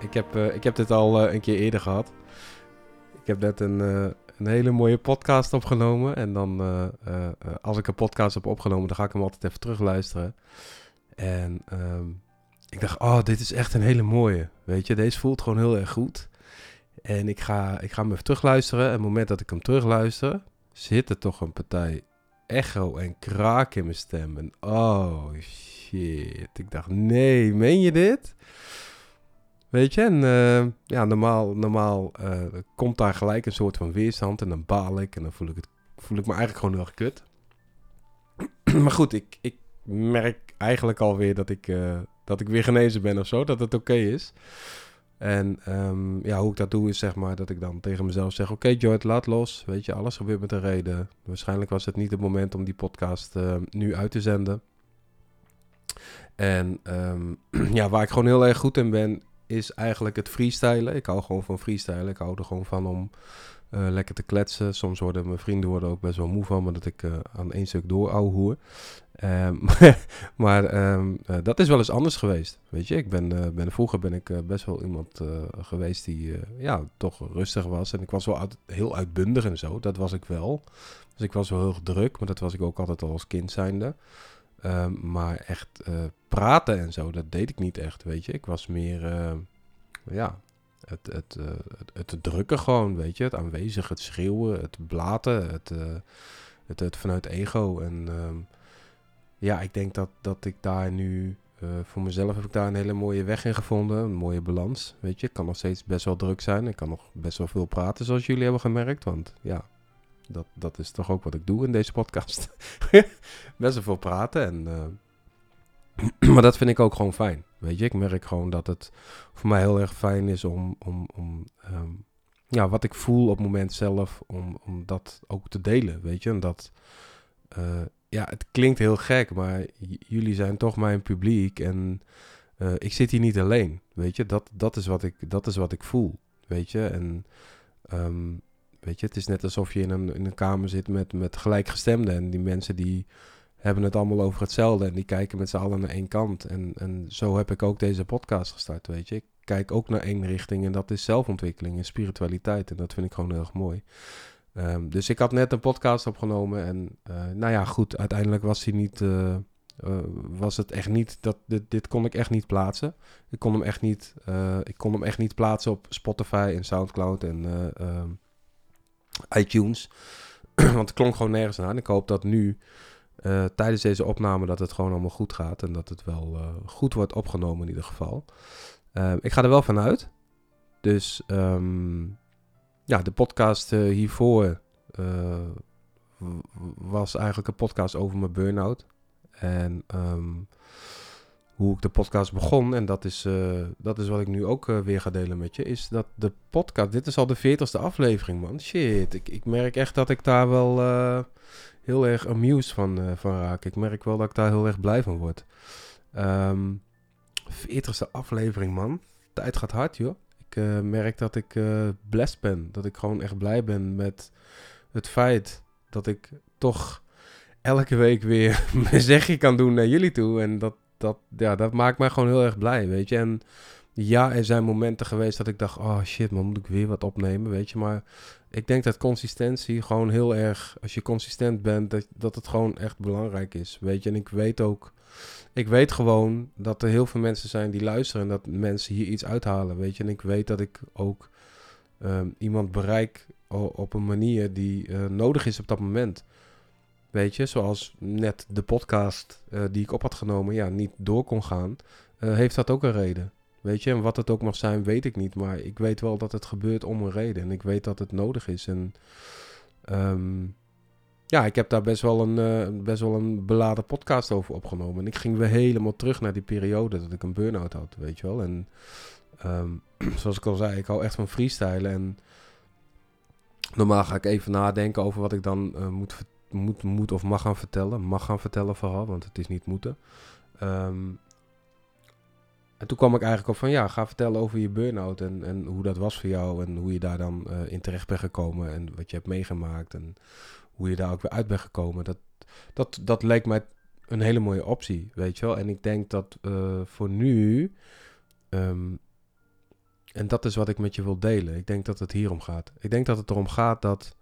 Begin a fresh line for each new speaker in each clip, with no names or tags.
Ik heb, eh, ik heb dit al eh, een keer eerder gehad. Ik heb net een, eh, een hele mooie podcast opgenomen. En dan, als ik een podcast heb opgenomen, dan ga ik hem altijd even terugluisteren. En ehm, ik dacht, oh, dit is echt een hele mooie. Weet je, deze voelt gewoon heel erg goed. En ik ga, ik ga hem even terugluisteren. En op het moment dat ik hem terugluister, zit er toch een partij echo en kraak in mijn stem. En oh shit. Ik dacht, nee, meen je dit? Weet je, en eh, ja, normaal, normaal uh, komt daar gelijk een soort van weerstand en dan baal ik en dan voel ik, het, voel ik me eigenlijk gewoon heel erg kut. maar goed, ik, ik merk eigenlijk alweer dat ik, uh, dat ik weer genezen ben of zo, dat het oké is. En um, ja, hoe ik dat doe is zeg maar dat ik dan tegen mezelf zeg... Oké okay, laat los. Weet je, alles gebeurt met een reden. Waarschijnlijk was het niet het moment om die podcast nu uit te zenden. En um, ja, waar ik gewoon heel erg goed in ben, is eigenlijk het freestylen. Ik hou gewoon van freestylen. Ik hou er gewoon van om uh, lekker te kletsen. Soms worden mijn vrienden worden ook best wel moe van, maar dat ik uh, aan één stuk door hoer. Um, maar um, uh, dat is wel eens anders geweest. Weet je, ik ben, ben vroeger ben ik best wel iemand geweest die ja, toch rustig was. En ik was wel uit, heel uitbundig en zo. Dat was ik wel. Dus ik was wel heel druk, maar dat was ik ook altijd al als kind zijnde. Um, maar echt uh, praten en zo, dat deed ik niet echt, weet je. Ik was meer, uh, ja, het, het, uh, het, het, drukken gewoon, weet je. Het aanwezig, het schreeuwen, het blaten, het, het, het, vanuit ego. En um, ja, ik denk dat, dat ik daar nu, voor mezelf heb ik daar een hele mooie weg in gevonden. Een mooie balans, weet je. Ik kan nog steeds best wel druk zijn. Ik kan nog best wel veel praten, zoals jullie hebben gemerkt. Want ja, dat, dat is toch ook wat ik doe in deze podcast. Best wel praten. En, uh, maar dat vind ik ook gewoon fijn. Weet je, ik merk gewoon dat het voor mij heel erg fijn is om, om, om um, ja, wat ik voel op het moment zelf, om, om dat ook te delen. Weet je, en dat, uh, ja, het klinkt heel gek, maar jullie zijn toch mijn publiek en uh, ik zit hier niet alleen. Weet je, dat, dat, is, wat ik, dat is wat ik voel. Weet je, en um, Weet je, het is net alsof je in een, in een kamer zit met, met gelijkgestemden. En die mensen die hebben het allemaal over hetzelfde. En die kijken met z'n allen naar één kant. En, en zo heb ik ook deze podcast gestart, weet je. Ik kijk ook naar één richting en dat is zelfontwikkeling en spiritualiteit. En dat vind ik gewoon heel erg mooi. Um, dus ik had net een podcast opgenomen en uh, nou ja, goed, uiteindelijk was hij niet... Uh, uh, was het echt niet dat dit, dit kon ik echt niet plaatsen. Ik kon hem echt niet, ik kon hem echt niet plaatsen op Spotify en SoundCloud en ehm, iTunes. Want het klonk gewoon nergens aan. Ik hoop dat nu uh, tijdens deze opname dat het gewoon allemaal goed gaat. En dat het wel uh, goed wordt opgenomen in ieder geval. Uh, ik ga er wel vanuit. Dus um, ja, de podcast hiervoor was eigenlijk een podcast over mijn burn-out. En um, hoe ik de podcast begon, en dat is, uh, dat is wat ik nu ook uh, weer ga delen met je, is dat de podcast, dit is al de veertigste aflevering, man. Shit, ik, ik merk echt dat ik daar wel uh, heel erg amused van, van raak. Ik merk wel dat ik daar heel erg blij van word. Um, veertigste aflevering, man. Tijd gaat hard, joh. Ik merk dat ik blessed ben. Dat ik gewoon echt blij ben met het feit dat ik toch elke week weer mijn zegje kan doen naar jullie toe. En dat, dat, ja, dat maakt mij gewoon heel erg blij, weet je. En ja, er zijn momenten geweest dat ik dacht, oh shit man, moet ik weer wat opnemen, weet je. Maar ik denk dat consistentie gewoon heel erg, als je consistent bent, dat, dat het gewoon echt belangrijk is, weet je. En ik weet ook, ik weet gewoon dat er heel veel mensen zijn die luisteren en dat mensen hier iets uithalen, weet je. En ik weet dat ik ook um, iemand bereik op een manier die uh, nodig is op dat moment. Weet je, zoals net de podcast uh, die ik op had genomen, ja, niet door kon gaan, uh, heeft dat ook een reden. Weet je, en wat het ook mag zijn, weet ik niet. Maar ik weet wel dat het gebeurt om een reden. En ik weet dat het nodig is. En ehm, ja, ik heb daar best wel, een, uh, best wel een beladen podcast over opgenomen. En ik ging weer helemaal terug naar die periode dat ik een burn-out had, weet je wel. En ehm, zoals ik al zei, ik hou echt van freestylen. En normaal ga ik even nadenken over wat ik dan moet, moet, moet of mag gaan vertellen. Mag gaan vertellen vooral, want het is niet moeten. Um, en toen kwam ik eigenlijk op van ja, ga vertellen over je burn-out en, en hoe dat was voor jou en hoe je daar dan uh, in terecht bent gekomen en wat je hebt meegemaakt en hoe je daar ook weer uit bent gekomen. Dat, dat, dat leek mij een hele mooie optie, weet je wel. En ik denk dat uh, voor nu, um, en dat is wat ik met je wil delen, ik denk dat het hierom gaat. Ik denk dat het erom gaat dat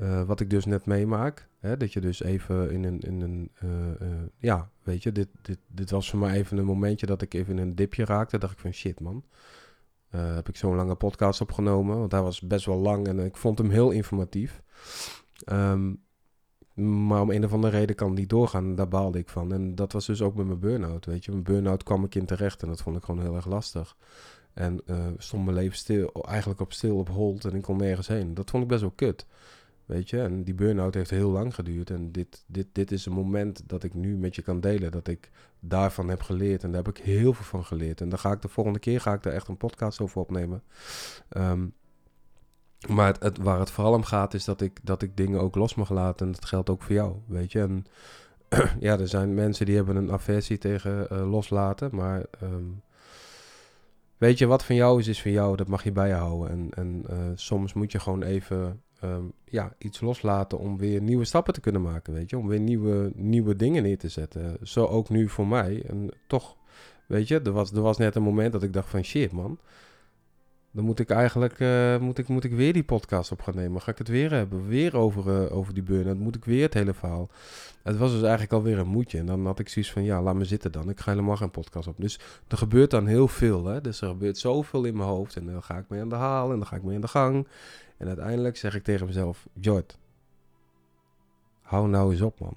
uh, wat ik dus net meemaak, hè, dat je dus even in een, in een uh, uh, ja, weet je, dit, dit, dit was voor mij even een momentje dat ik even in een dipje raakte. dacht ik van shit man, heb ik zo'n lange podcast opgenomen, want hij was best wel lang en ik vond hem heel informatief. Um, maar om een of andere reden kan niet doorgaan. Daar baalde ik van. En dat was dus ook met mijn burn-out. Weet je, mijn burn-out kwam ik in terecht en dat vond ik gewoon heel erg lastig. En stond mijn leven eigenlijk op stil op hold en ik kon nergens heen. Dat vond ik best wel kut. Weet je, en die burn-out heeft heel lang geduurd. En dit, dit, dit is een moment dat ik nu met je kan delen. Dat ik daarvan heb geleerd. En daar heb ik heel veel van geleerd. En dan ga ik de volgende keer ga ik daar echt een podcast over opnemen. Um, maar het, waar het vooral om gaat is dat ik, dat ik dingen ook los mag laten. En dat geldt ook voor jou, weet je. En ja, er zijn mensen die hebben een aversie tegen uh, loslaten. Maar um, weet je, wat van jou is, is van jou. Dat mag je bij je houden. En, en uh, soms moet je gewoon even um, ja, iets loslaten om weer nieuwe stappen te kunnen maken, weet je. Om weer nieuwe, nieuwe dingen neer te zetten. Zo ook nu voor mij. En toch, weet je, er was, er was net een moment dat ik dacht van shit man. Dan moet ik eigenlijk uh, moet ik, moet ik weer die podcast op gaan nemen. Ga ik het weer hebben? Weer over, uh, over die burn Dan moet ik weer het hele verhaal. Het was dus eigenlijk alweer een moedje. En dan had ik zoiets van, ja, laat me zitten dan. Ik ga helemaal geen podcast op. Dus er gebeurt dan heel veel. Hè? Dus er gebeurt zoveel in mijn hoofd. En dan ga ik mee aan de haal en dan ga ik mee aan de gang. En uiteindelijk zeg ik tegen mezelf: Jord, hou nou eens op, man.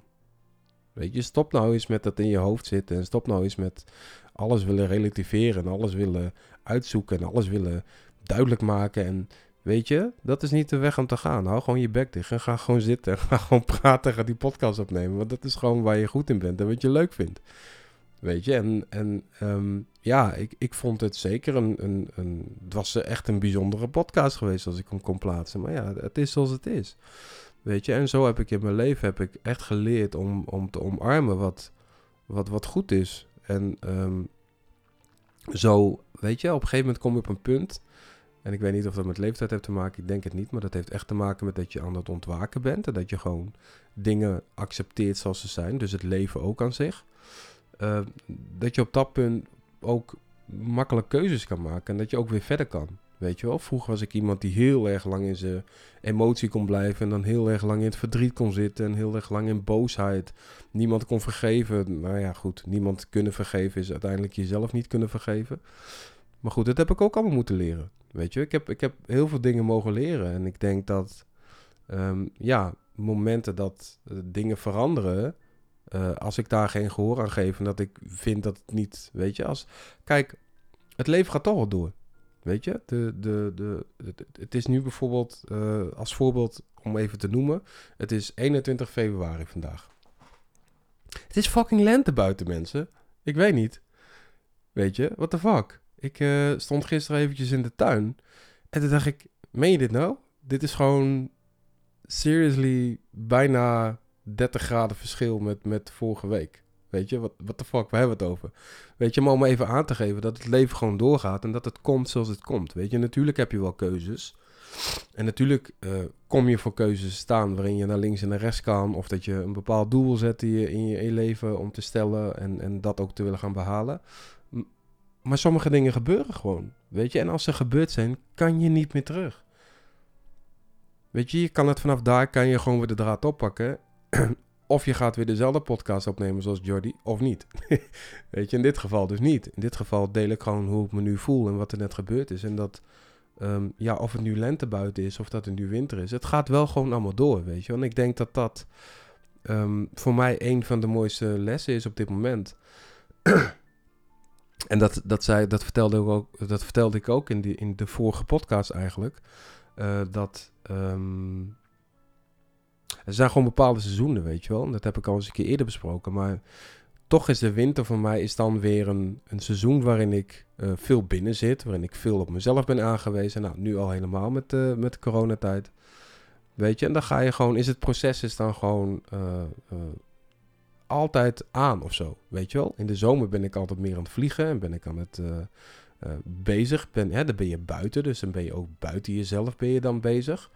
Weet je, stop nou eens met dat in je hoofd zitten. En stop nou eens met alles willen relativeren. En alles willen uitzoeken. En alles willen duidelijk maken. En weet je, dat is niet de weg om te gaan. Hou gewoon je bek dicht. En ga gewoon zitten. En ga gewoon praten. Ga die podcast opnemen. Want dat is gewoon waar je goed in bent. En wat je leuk vindt. Weet je, en, en um, ja, ik, ik vond het zeker een, een, een... Het was echt een bijzondere podcast geweest als ik hem kon plaatsen. Maar ja, het is zoals het is. Weet je, en zo heb ik in mijn leven heb ik echt geleerd om, om te omarmen wat, wat, wat goed is. En um, zo, weet je, op een gegeven moment kom je op een punt... En ik weet niet of dat met leeftijd heeft te maken, ik denk het niet. Maar dat heeft echt te maken met dat je aan het ontwaken bent. En dat je gewoon dingen accepteert zoals ze zijn. Dus het leven ook aan zich. Uh, dat je op dat punt ook makkelijk keuzes kan maken en dat je ook weer verder kan. Weet je wel, vroeger was ik iemand die heel erg lang in zijn emotie kon blijven en dan heel erg lang in het verdriet kon zitten en heel erg lang in boosheid. Niemand kon vergeven. Nou ja, goed, niemand kunnen vergeven is uiteindelijk jezelf niet kunnen vergeven. Maar goed, dat heb ik ook allemaal moeten leren. Weet je, ik heb, ik heb heel veel dingen mogen leren en ik denk dat, um, ja, momenten dat uh, dingen veranderen, uh, als ik daar geen gehoor aan geef en dat ik vind dat het niet, weet je, als... Kijk, het leven gaat toch wel door, weet je. De, de, de, het, is nu bijvoorbeeld, uh, als voorbeeld om even te noemen, het is 21 februari vandaag. Het is fucking lente buiten, mensen. Ik weet niet. Weet je, what the fuck? Ik uh, stond gisteren eventjes in de tuin en toen dacht ik, meen je dit nou? Dit is gewoon seriously bijna 30 graden verschil met, met vorige week. Weet je, wat de fuck, waar hebben we het over? Weet je, maar om even aan te geven dat het leven gewoon doorgaat en dat het komt zoals het komt. Weet je, natuurlijk heb je wel keuzes. En natuurlijk uh, kom je voor keuzes staan waarin je naar links en naar rechts kan. Of dat je een bepaald doel zetten in je, in je leven om te stellen en, en dat ook te willen gaan behalen. Maar sommige dingen gebeuren gewoon. Weet je, en als ze gebeurd zijn, kan je niet meer terug. Weet je, je kan het vanaf daar, kan je gewoon weer de draad oppakken of je gaat weer dezelfde podcast opnemen zoals Jordi, of niet. Weet je, in dit geval dus niet. In dit geval deel ik gewoon hoe ik me nu voel en wat er net gebeurd is. En dat, um, ja, of het nu lente buiten is of dat het nu winter is. Het gaat wel gewoon allemaal door, weet je. En ik denk dat dat um, voor mij een van de mooiste lessen is op dit moment. en dat, dat, zei, dat, vertelde ik ook, dat vertelde ik ook in, die, in de vorige podcast eigenlijk. Uh, dat... Um, Er zijn gewoon bepaalde seizoenen, weet je wel. Dat heb ik al eens een keer eerder besproken. Maar toch is de winter voor mij is dan weer een, een seizoen waarin ik uh, veel binnen zit. Waarin ik veel op mezelf ben aangewezen. Nou, nu al helemaal met, uh, met de coronatijd. Weet je, en dan ga je gewoon, is het proces is dan gewoon uh, altijd aan of zo. Weet je wel? In de zomer ben ik altijd meer aan het vliegen en ben ik aan het uh, bezig ben, hè, dan ben je buiten, dus dan ben je ook buiten jezelf ben je dan bezig.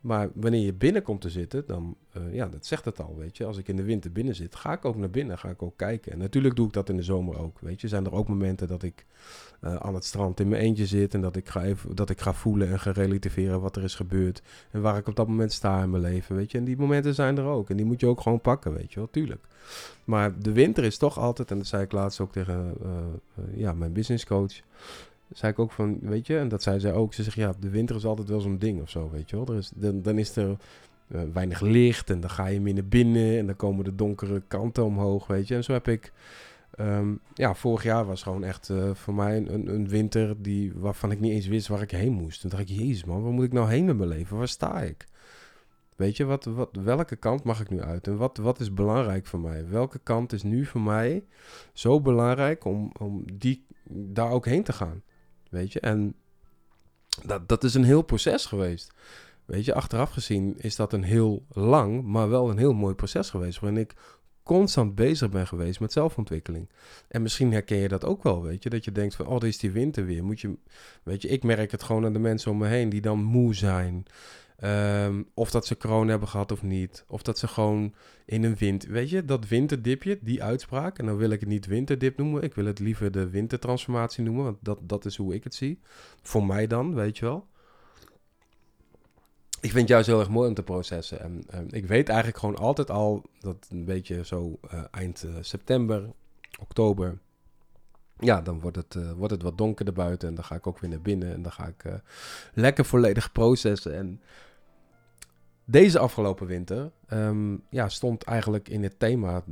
Maar wanneer je binnen komt te zitten, dan, uh, ja, dat zegt het al, weet je. Als ik in de winter binnen zit, ga ik ook naar binnen, ga ik ook kijken. En natuurlijk doe ik dat in de zomer ook, weet je. Zijn er ook momenten dat ik uh, aan het strand in mijn eentje zit en dat ik, ga even, dat ik ga voelen en ga relativeren wat er is gebeurd. En waar ik op dat moment sta in mijn leven, weet je. En die momenten zijn er ook en die moet je ook gewoon pakken, weet je wel, tuurlijk. Maar de winter is toch altijd, en dat zei ik laatst ook tegen ja, mijn business coach zei ik ook van, weet je, en dat zei zij ook. Ze zegt, ja, de winter is altijd wel zo'n ding of zo, weet je wel. Er is, dan, dan is er uh, weinig licht en dan ga je naar binnen en dan komen de donkere kanten omhoog, weet je. En zo heb ik, um, ja, vorig jaar was gewoon echt uh, voor mij een, een, winter die, waarvan ik niet eens wist waar ik heen moest. Toen dacht ik, jezus man, waar moet ik nou heen met mijn leven? Waar sta ik? Weet je, wat, wat, welke kant mag ik nu uit? En wat, wat is belangrijk voor mij? Welke kant is nu voor mij zo belangrijk om, om die, daar ook heen te gaan? Weet je, en dat, dat is een heel proces geweest. Weet je, achteraf gezien is dat een heel lang, maar wel een heel mooi proces geweest. Waarin ik constant bezig ben geweest met zelfontwikkeling. En misschien herken je dat ook wel, weet je. Dat je denkt van, oh, er is die winter weer. Moet je, weet je, ik merk het gewoon aan de mensen om me heen die dan moe zijn. Um, of dat ze corona hebben gehad of niet. Of dat ze gewoon in een wind... Weet je, dat winterdipje, die uitspraak. En dan wil ik het niet winterdip noemen. Ik wil het liever de wintertransformatie noemen. Want dat, dat is hoe ik het zie. Voor mij dan, weet je wel. Ik vind het juist heel erg mooi om te processen. En ik weet eigenlijk gewoon altijd al... dat een beetje zo uh, eind uh, september, oktober... Ja, dan wordt het, uh, wordt het wat donkerder buiten en dan ga ik ook weer naar binnen en dan ga ik uh, lekker volledig processen. En deze afgelopen winter um, ja, stond eigenlijk in het thema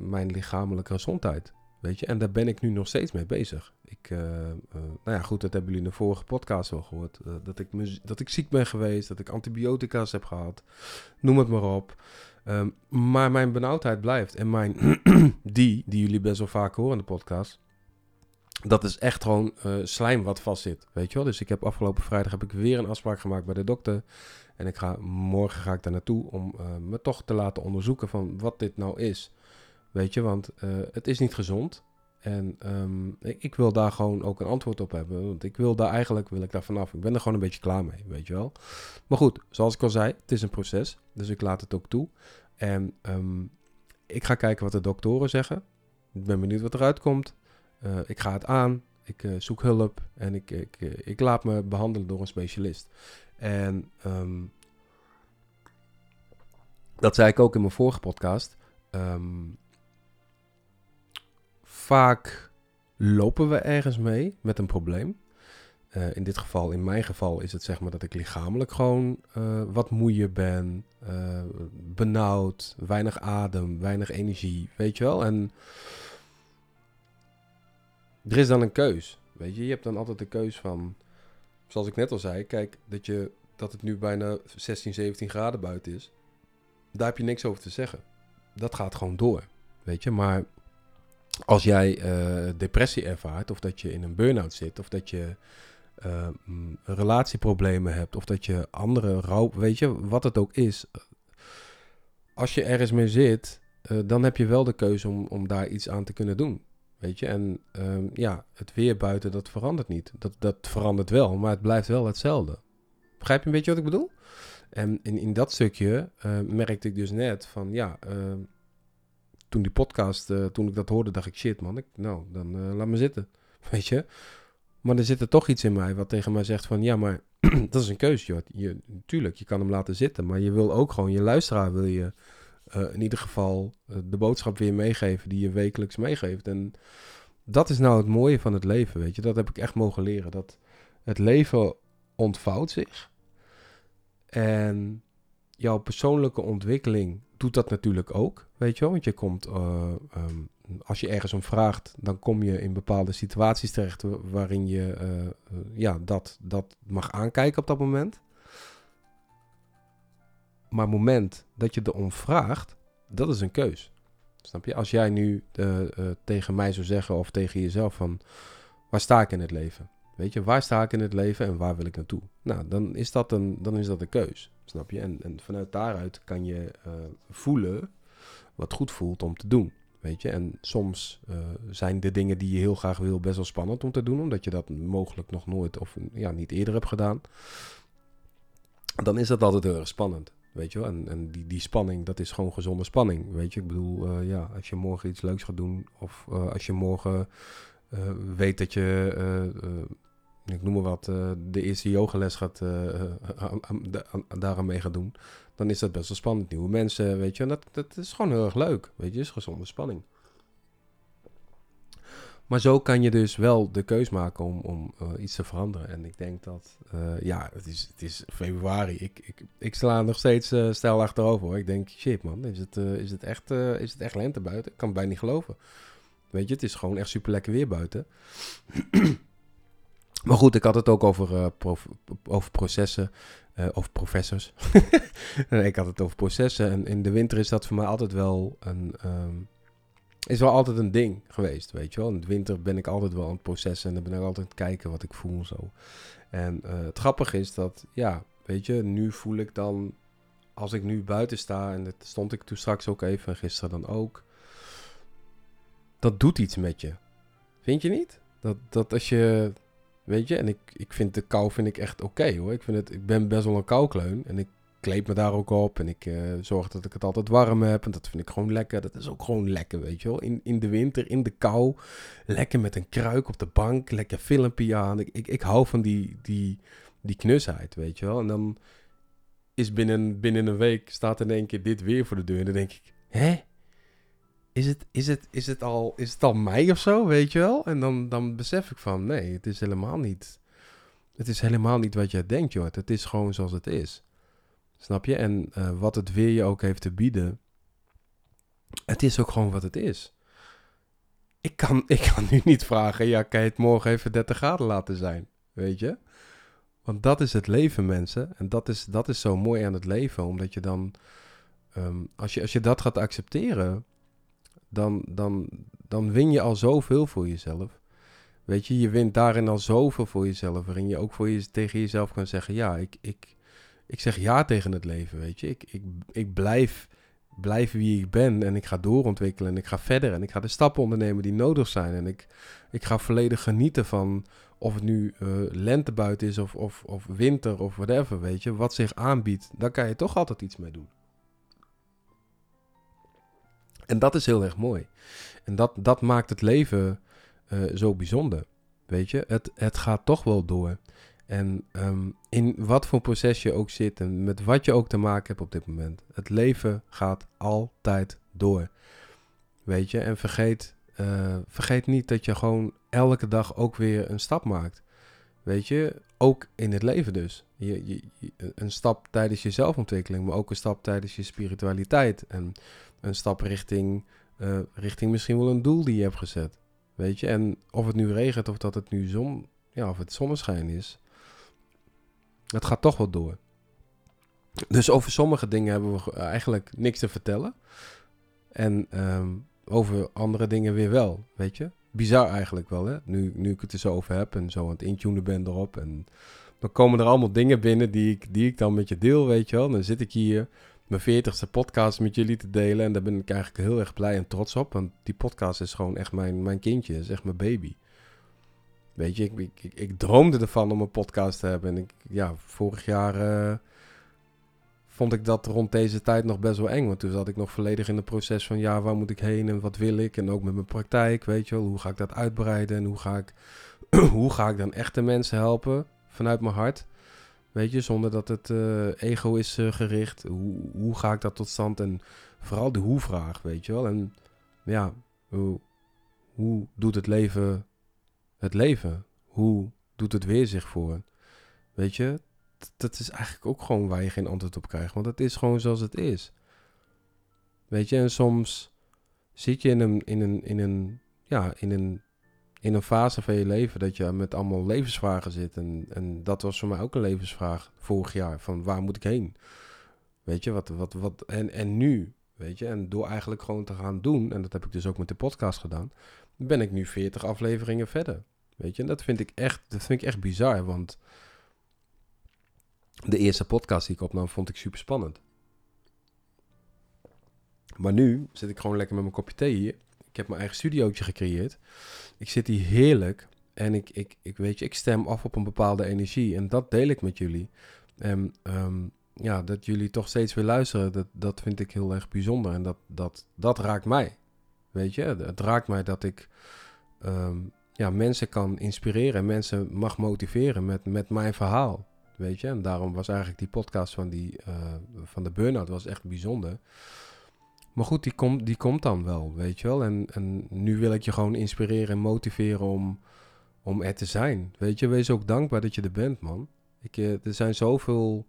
mijn lichamelijke gezondheid. Weet je, en daar ben ik nu nog steeds mee bezig. Ik, uh, nou ja, goed, dat hebben jullie in de vorige podcast al gehoord. Dat, ik dat ik ziek ben geweest, dat ik antibiotica's heb gehad. Noem het maar op. Um, maar mijn benauwdheid blijft. En mijn die, die jullie best wel vaak horen in de podcast. Dat is echt gewoon slijm wat vastzit. Weet je wel? Dus ik heb afgelopen vrijdag heb ik weer een afspraak gemaakt bij de dokter. En ik ga, morgen ga ik daar naartoe om uh, me toch te laten onderzoeken van wat dit nou is. Weet je, want uh, het is niet gezond. En um, ik, wil daar gewoon ook een antwoord op hebben. Want ik wil daar eigenlijk, wil ik daar vanaf. Ik ben er gewoon een beetje klaar mee, weet je wel. Maar goed, zoals ik al zei, het is een proces. Dus ik laat het ook toe. En um, ik ga kijken wat de doktoren zeggen. Ik ben benieuwd wat eruit komt. Uh, ik ga het aan. Ik uh, zoek hulp. En ik, ik, ik laat me behandelen door een specialist. En um, dat zei ik ook in mijn vorige podcast. Um, vaak lopen we ergens mee met een probleem. In dit geval, in mijn geval, is het zeg maar dat ik lichamelijk gewoon wat moeier ben, benauwd, weinig adem, weinig energie, weet je wel. En er is dan een keus, weet je. Je hebt dan altijd de keus van zoals ik net al zei, kijk, dat, je, dat het nu bijna 16, 17 graden buiten is. Daar heb je niks over te zeggen. Dat gaat gewoon door, weet je. Maar als jij uh, depressie ervaart, of dat je in een burn-out zit, of dat je uh, relatieproblemen hebt, of dat je andere rouw, weet je, wat het ook is. Als je ergens mee zit, uh, dan heb je wel de keuze om, om daar iets aan te kunnen doen. Weet je, en um, ja, het weer buiten, dat verandert niet. Dat, dat verandert wel, maar het blijft wel hetzelfde. Begrijp je een beetje wat ik bedoel? En in, in dat stukje uh, merkte ik dus net van, ja, uh, toen die podcast, uh, toen ik dat hoorde, dacht ik, shit man, ik, nou, dan laat me zitten. Weet je? Maar er zit er toch iets in mij wat tegen mij zegt van, ja, maar dat is een keuze, joh. Je, tuurlijk, je kan hem laten zitten, maar je wil ook gewoon, je luisteraar wil je uh, in ieder geval uh, de boodschap weer meegeven die je wekelijks meegeeft. En dat is nou het mooie van het leven, weet je. Dat heb ik echt mogen leren. Dat het leven ontvouwt zich. En jouw persoonlijke ontwikkeling doet dat natuurlijk ook, weet je wel. Want je komt, uh, um, als je ergens om vraagt, dan kom je in bepaalde situaties terecht waarin je ja, dat, dat mag aankijken op dat moment. Maar het moment dat je erom vraagt, dat is een keus. Snap je? Als jij nu uh, uh, tegen mij zou zeggen of tegen jezelf van... Waar sta ik in het leven? Weet je, waar sta ik in het leven en waar wil ik naartoe? Nou, dan is dat een, dan is dat een keus. Snap je? En, en vanuit daaruit kan je uh, voelen wat goed voelt om te doen. Weet je, en soms zijn de dingen die je heel graag wil best wel spannend om te doen, omdat je dat mogelijk nog nooit of ja, niet eerder hebt gedaan. Dan is dat altijd heel erg spannend. Weet je wel? En, en die, die spanning, dat is gewoon gezonde spanning. Weet je, ik bedoel, uh, ja, als je morgen iets leuks gaat doen, of uh, als je morgen weet dat je ik noem maar wat, de eerste yogales gaat, daaraan mee gaat doen, dan is dat best wel spannend. Nieuwe mensen, weet je, en dat, dat is gewoon heel erg leuk, weet je, is gezonde spanning. Maar zo kan je dus wel de keus maken om, om uh, iets te veranderen. En ik denk dat, ja, het is, het is februari. Ik, ik, ik sla nog steeds stijl achterover. Hoor. Ik denk, shit man, is het, is, het echt, is het echt lente buiten? Ik kan het bijna niet geloven. Weet je, het is gewoon echt super lekker weer buiten. Maar goed, ik had het ook over, prof, over processen. Over professors. nee, ik had het over processen. En in de winter is dat voor mij altijd wel een. Um, is wel altijd een ding geweest, weet je wel. In de winter ben ik altijd wel aan het processen. En dan ben ik altijd aan het kijken wat ik voel zo. En uh, het grappige is dat, ja, weet je, nu voel ik dan. Als ik nu buiten sta, en dat stond ik toen straks ook even, en gisteren dan ook. Dat doet iets met je. Vind je niet? Dat, dat als je Weet je, en ik, ik vind de kou vind ik echt oké hoor. Ik, vind het, ik ben best wel een koukleun en ik kleed me daar ook op. En ik uh, zorg dat ik het altijd warm heb. En dat vind ik gewoon lekker. Dat is ook gewoon lekker, weet je wel. In, in de winter, in de kou. Lekker met een kruik op de bank. Lekker filmpje aan. Ik, ik, ik hou van die, die, die knusheid, weet je wel. En dan is binnen, binnen een week staat in één keer dit weer voor de deur. En dan denk ik, hè? is het, is het, is het, al, is het al mei of zo, weet je wel? En dan, dan besef ik van, nee, het is helemaal niet... Het is helemaal niet wat jij denkt, joh. Het is gewoon zoals het is. Snap je? En uh, wat het weer je ook heeft te bieden... Het is ook gewoon wat het is. Ik kan, ik kan nu niet vragen, ja, kan je het morgen even 30 graden laten zijn? Weet je? Want dat is het leven, mensen. En dat is, dat is zo mooi aan het leven, omdat je dan... Um, als, je, als je dat gaat accepteren dan, dan, dan win je al zoveel voor jezelf. Weet je, je wint daarin al zoveel voor jezelf. Waarin je ook voor tegen jezelf kan zeggen: Ja, ik, ik, ik zeg ja tegen het leven. Weet je, ik, ik, ik blijf, blijf wie ik ben. En ik ga doorontwikkelen. En ik ga verder. En ik ga de stappen ondernemen die nodig zijn. En ik, ik ga volledig genieten van of het nu uh, lente buiten is of, of, of winter of whatever. Weet je, wat zich aanbiedt, daar kan je toch altijd iets mee doen. En dat is heel erg mooi. En dat, dat maakt het leven uh, zo bijzonder. Weet je, het, het gaat toch wel door. En um, in wat voor proces je ook zit en met wat je ook te maken hebt op dit moment. Het leven gaat altijd door. Weet je, en vergeet, uh, vergeet niet dat je gewoon elke dag ook weer een stap maakt. Weet je, ook in het leven dus. Je, je, een stap tijdens je zelfontwikkeling, maar ook een stap tijdens je spiritualiteit. En een stap richting, uh, richting misschien wel een doel die je hebt gezet. Weet je, en of het nu regent of dat het nu zon, ja, of het zonneschijn is, het gaat toch wel door. Dus over sommige dingen hebben we eigenlijk niks te vertellen. En um, over andere dingen weer wel, weet je. Bizar eigenlijk wel, hè. Nu, nu ik het er zo over heb en zo aan het intunen ben erop. En dan komen er allemaal dingen binnen die ik, die ik dan met je deel, weet je wel. Dan zit ik hier mijn veertigste podcast met jullie te delen. En daar ben ik eigenlijk heel erg blij en trots op. Want die podcast is gewoon echt mijn, mijn kindje. is echt mijn baby. Weet je, ik, ik, droomde ervan om een podcast te hebben. En ik, ja, vorig jaar uh, vond ik dat rond deze tijd nog best wel eng. Want toen zat ik nog volledig in het proces van, ja, waar moet ik heen en wat wil ik? En ook met mijn praktijk, weet je wel. Hoe ga ik dat uitbreiden en hoe ga ik, hoe ga ik dan echte mensen helpen vanuit mijn hart? Weet je, zonder dat het uh, ego is uh, gericht. Hoe, hoe ga ik dat tot stand? En vooral de hoe-vraag, weet je wel. En ja, hoe, hoe doet het leven het leven? Hoe doet het weer zich voor? Weet je, dat is eigenlijk ook gewoon waar je geen antwoord op krijgt. Want het is gewoon zoals het is. Weet je, en soms zit je in een, in een, in een, ja, in een in een fase van je leven dat je met allemaal levensvragen zit. En, en dat was voor mij ook een levensvraag vorig jaar. Van waar moet ik heen? Weet je, wat, wat, wat, en, en nu, weet je, en door eigenlijk gewoon te gaan doen, en dat heb ik dus ook met de podcast gedaan, ben ik nu 40 afleveringen verder. Weet je, en dat vind ik echt, dat vind ik echt bizar, want de eerste podcast die ik opnam vond ik super spannend. Maar nu zit ik gewoon lekker met mijn kopje thee hier. Ik heb mijn eigen studiootje gecreëerd. Ik zit hier heerlijk. En ik, ik, ik weet je, ik stem af op een bepaalde energie. En dat deel ik met jullie. En ehm, ja, dat jullie toch steeds weer luisteren, dat, dat vind ik heel erg bijzonder. En dat, dat, dat raakt mij. Weet je, het raakt mij dat ik ehm, ja, mensen kan inspireren en mensen mag motiveren met, met mijn verhaal. Weet je, en daarom was eigenlijk die podcast van, die, uh, van de burn-out was echt bijzonder. Maar goed, die, komt die komt dan wel, weet je wel. En, en nu wil ik je gewoon inspireren en motiveren om, om er te zijn. Weet je, wees ook dankbaar dat je er bent, man. Ik, uh, er zijn zoveel...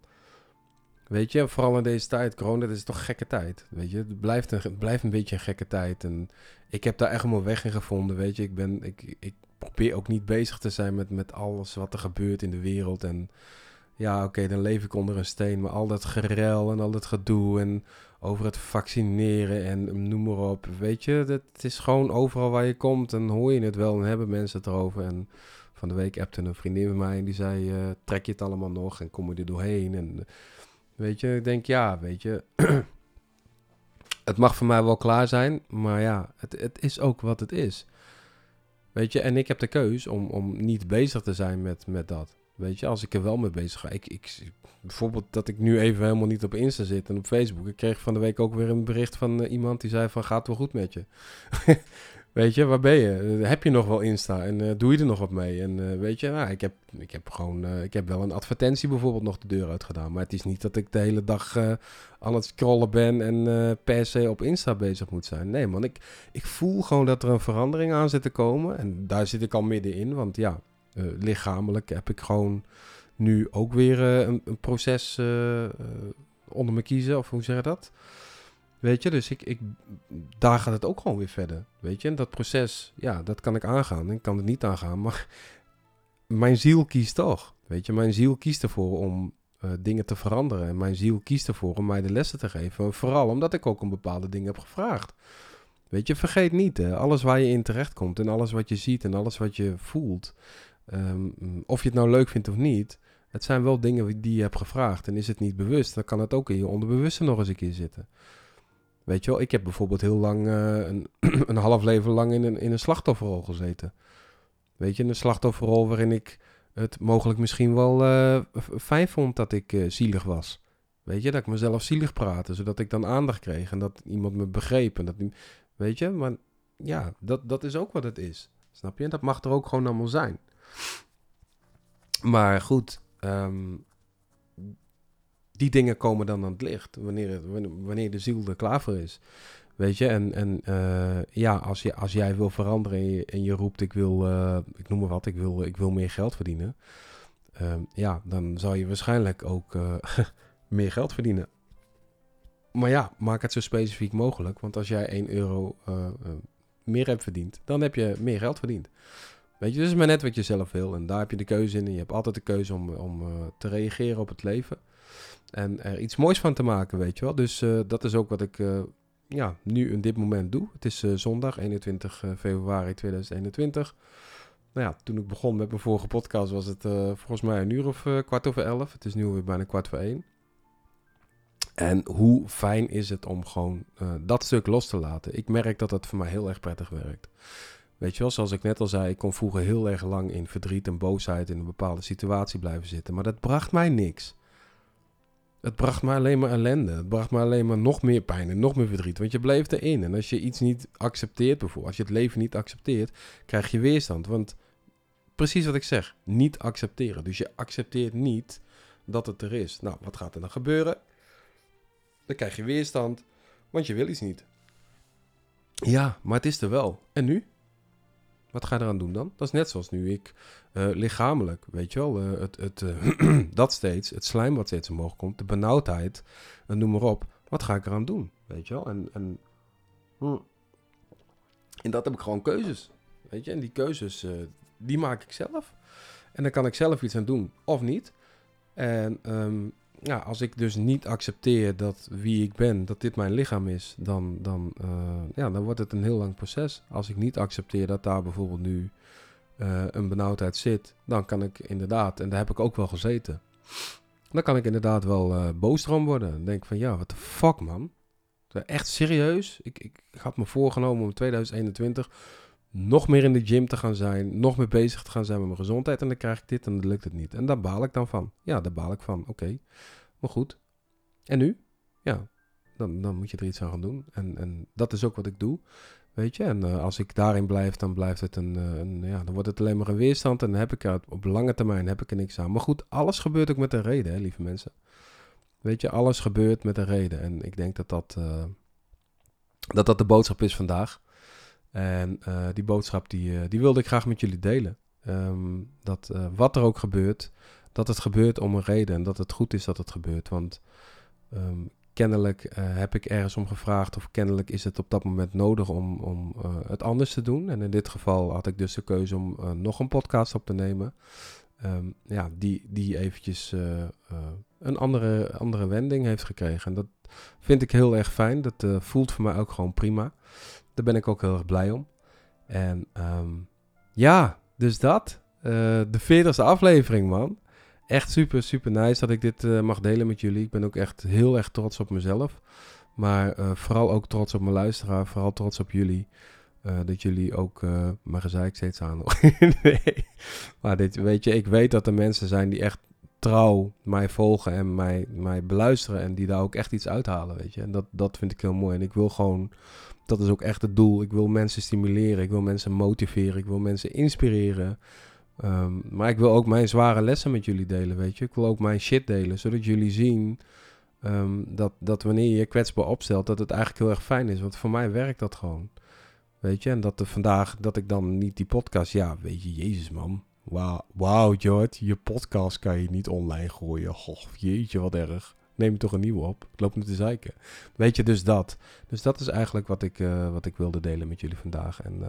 Weet je, vooral in deze tijd, corona, dat is toch gekke tijd. Weet je, het blijft een, blijft een beetje een gekke tijd. En ik heb daar echt mijn weg in gevonden, weet je. Ik, ben, ik, ik probeer ook niet bezig te zijn met, met alles wat er gebeurt in de wereld. En ja, oké, dan leef ik onder een steen. Maar al dat gerel en al dat gedoe en over het vaccineren en noem maar op. Weet je, het is gewoon overal waar je komt en hoor je het wel en hebben mensen het erover. En van de week appte een vriendin van mij en die zei, uh, trek je het allemaal nog en kom je er doorheen? En weet je, ik denk, ja, weet je, het mag voor mij wel klaar zijn, maar ja, het, het is ook wat het is. Weet je, en ik heb de keus om, om niet bezig te zijn met, met dat. Weet je, als ik er wel mee bezig ga. Ik, ik, bijvoorbeeld dat ik nu even helemaal niet op Insta zit en op Facebook. Ik kreeg van de week ook weer een bericht van uh, iemand die zei van gaat wel goed met je. weet je, waar ben je? Uh, heb je nog wel Insta en uh, doe je er nog wat mee? En weet je, nou, ik, heb, ik heb gewoon, ik heb wel een advertentie bijvoorbeeld nog de deur uit gedaan. Maar het is niet dat ik de hele dag aan het scrollen ben en per se op Insta bezig moet zijn. Nee man, ik, ik voel gewoon dat er een verandering aan zit te komen. En daar zit ik al middenin, want ja lichamelijk heb ik gewoon nu ook weer een, een, proces onder me kiezen. Of hoe zeg je dat? Weet je, dus ik, ik, daar gaat het ook gewoon weer verder. Weet je, en dat proces, ja, dat kan ik aangaan. Ik kan het niet aangaan, maar mijn ziel kiest toch. Weet je, mijn ziel kiest ervoor om dingen te veranderen. En mijn ziel kiest ervoor om mij de lessen te geven. Vooral omdat ik ook een bepaalde dingen heb gevraagd. Weet je, vergeet niet, alles waar je in terecht komt en alles wat je ziet en alles wat je voelt, Um, of je het nou leuk vindt of niet, het zijn wel dingen die je hebt gevraagd. En is het niet bewust, dan kan het ook in je onderbewuste nog eens een keer zitten. Weet je wel, ik heb bijvoorbeeld heel lang, uh, een, een half leven lang in een, in een slachtofferrol gezeten. Weet je, een slachtofferrol waarin ik het mogelijk misschien wel uh, fijn vond dat ik uh, zielig was. Weet je, dat ik mezelf zielig praatte, zodat ik dan aandacht kreeg en dat iemand me begreep. En dat, weet je, maar ja, dat, dat is ook wat het is. Snap je? En dat mag er ook gewoon allemaal zijn. Maar goed, um, die dingen komen dan aan het licht wanneer, wanneer de ziel er klaar voor is. Weet je, en, en uh, ja, als, je, als jij wil veranderen en je, en je roept, ik wil, uh, ik noem maar wat, ik wil, ik wil meer geld verdienen. Uh, ja, dan zal je waarschijnlijk ook eh, meer geld verdienen. Maar ja, maak het zo specifiek mogelijk. Want als jij 1 euro meer hebt verdiend, dan heb je meer geld verdiend. Weet je, dus maar net wat je zelf wil. En daar heb je de keuze in. En je hebt altijd de keuze om, om te reageren op het leven. En er iets moois van te maken, weet je wel. Dus uh, dat is ook wat ik uh, ja, nu in dit moment doe. Het is zondag 21 februari 2021. Nou ja, toen ik begon met mijn vorige podcast was het volgens mij een uur of kwart over elf. Het is nu weer bijna kwart voor één. En hoe fijn is het om gewoon dat stuk los te laten. Ik merk dat dat voor mij heel erg prettig werkt. Weet je wel, zoals ik net al zei, ik kon vroeger heel erg lang in verdriet en boosheid in een bepaalde situatie blijven zitten. Maar dat bracht mij niks. Het bracht mij alleen maar ellende. Het bracht mij alleen maar nog meer pijn en nog meer verdriet. Want je bleef erin. En als je iets niet accepteert, bijvoorbeeld, als je het leven niet accepteert, krijg je weerstand. Want precies wat ik zeg, niet accepteren. Dus je accepteert niet dat het er is. Nou, wat gaat er dan gebeuren? Dan krijg je weerstand, want je wil iets niet. Ja, maar het is er wel. En nu? Wat ga je eraan doen dan? Dat is net zoals nu ik uh, lichamelijk, weet je wel, uh, het, het, uh, dat steeds, het slijm wat steeds omhoog komt, de benauwdheid, noem maar op. Wat ga ik eraan doen, weet je wel? En, en, hm. en dat heb ik gewoon keuzes, weet je? En die keuzes, die maak ik zelf. En dan kan ik zelf iets aan doen of niet. En um, ja, als ik dus niet accepteer dat wie ik ben, dat dit mijn lichaam is, dan, dan, eh, ja, dan wordt het een heel lang proces. Als ik niet accepteer dat daar bijvoorbeeld nu uh, een benauwdheid zit, dan kan ik inderdaad, en daar heb ik ook wel gezeten, dan kan ik inderdaad wel uh, boos erom worden. Dan denk van, ja, wat de fuck man. Echt serieus? Ik, ik had me voorgenomen om 2021 nog meer in de gym te gaan zijn, nog meer bezig te gaan zijn met mijn gezondheid. En dan krijg ik dit en dan lukt het niet. En daar baal ik dan van. Ja, daar baal ik van. Oké, maar goed. En nu? Ja, dan, dan moet je er iets aan gaan doen. En, en dat is ook wat ik doe. Weet je, en uh, als ik daarin blijf, dan blijft het een, uh, een, ja, dan wordt het alleen maar een weerstand. En dan heb ik er op lange termijn heb ik er niks aan. Maar goed, alles gebeurt ook met een reden, hè, lieve mensen. Weet je, alles gebeurt met een reden. En ik denk dat dat, uh, dat, dat de boodschap is vandaag. En uh, die boodschap die, uh, die wilde ik graag met jullie delen. Um, dat uh, wat er ook gebeurt, dat het gebeurt om een reden. En dat het goed is dat het gebeurt. Want um, kennelijk heb ik ergens om gevraagd. Of kennelijk is het op dat moment nodig om, om het anders te doen. En in dit geval had ik dus de keuze om nog een podcast op te nemen. Um, ja, die, die eventjes een andere, andere wending heeft gekregen. En dat vind ik heel erg fijn. Dat voelt voor mij ook gewoon prima. Daar ben ik ook heel erg blij om. En um, ja, dus dat. Uh, de veertigste aflevering, man. Echt super, super nice dat ik dit uh, mag delen met jullie. Ik ben ook echt heel erg trots op mezelf. Maar uh, vooral ook trots op mijn luisteraar. Vooral trots op jullie. dat jullie ook... maar zei ik steeds aan. nee. Maar dit, weet je, ik weet dat er mensen zijn die echt trouw mij volgen en mij, mij beluisteren. En die daar ook echt iets uithalen, weet je. En dat, dat vind ik heel mooi. En ik wil gewoon dat is ook echt het doel. Ik wil mensen stimuleren, ik wil mensen motiveren, ik wil mensen inspireren. Um, maar ik wil ook mijn zware lessen met jullie delen, weet je. Ik wil ook mijn shit delen, zodat jullie zien um, dat, dat wanneer je je kwetsbaar opstelt, dat het eigenlijk heel erg fijn is. Want voor mij werkt dat gewoon. Weet je, en dat er vandaag, dat ik dan niet die podcast, ja, weet je, jezus man. Wauw, wow, George, je podcast kan je niet online gooien. Goh, jeetje, wat erg neem toch een nieuwe op. Ik loop nu te zeiken. Weet je, dus dat. Dus dat is eigenlijk wat ik, uh, wat ik wilde delen met jullie vandaag. En uh,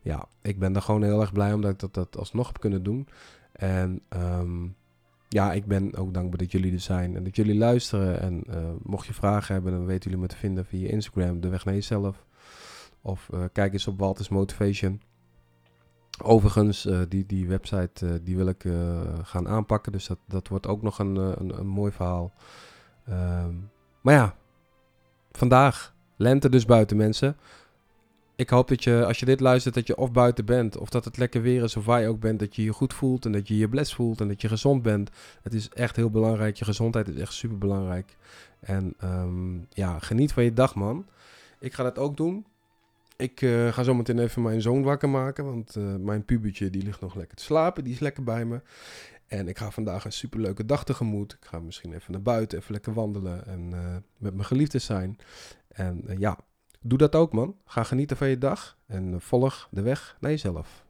ja, ik ben er gewoon heel erg blij omdat ik dat, dat alsnog heb kunnen doen. En um, ja, ik ben ook dankbaar dat jullie er zijn en dat jullie luisteren. En uh, mocht je vragen hebben, dan weten jullie me te vinden via Instagram, de weg naar jezelf. Of kijk eens op Walters Motivation. Overigens, die, die website die wil ik gaan aanpakken. Dus dat, dat wordt ook nog een, een mooi verhaal. Um, maar ja, vandaag, lente dus buiten mensen. Ik hoop dat je, als je dit luistert, dat je of buiten bent, of dat het lekker weer is, of waar je ook bent, dat je je goed voelt en dat je je bless voelt en dat je gezond bent. Het is echt heel belangrijk. Je gezondheid is echt super belangrijk. En um, ja, geniet van je dag, man. Ik ga dat ook doen. Ik uh, ga zo meteen even mijn zoon wakker maken, want uh, mijn pubertje die ligt nog lekker te slapen, die is lekker bij me. En ik ga vandaag een superleuke dag tegemoet. Ik ga misschien even naar buiten, even lekker wandelen en uh, met mijn geliefde zijn. En ja, doe dat ook man. Ga genieten van je dag en volg de weg naar jezelf.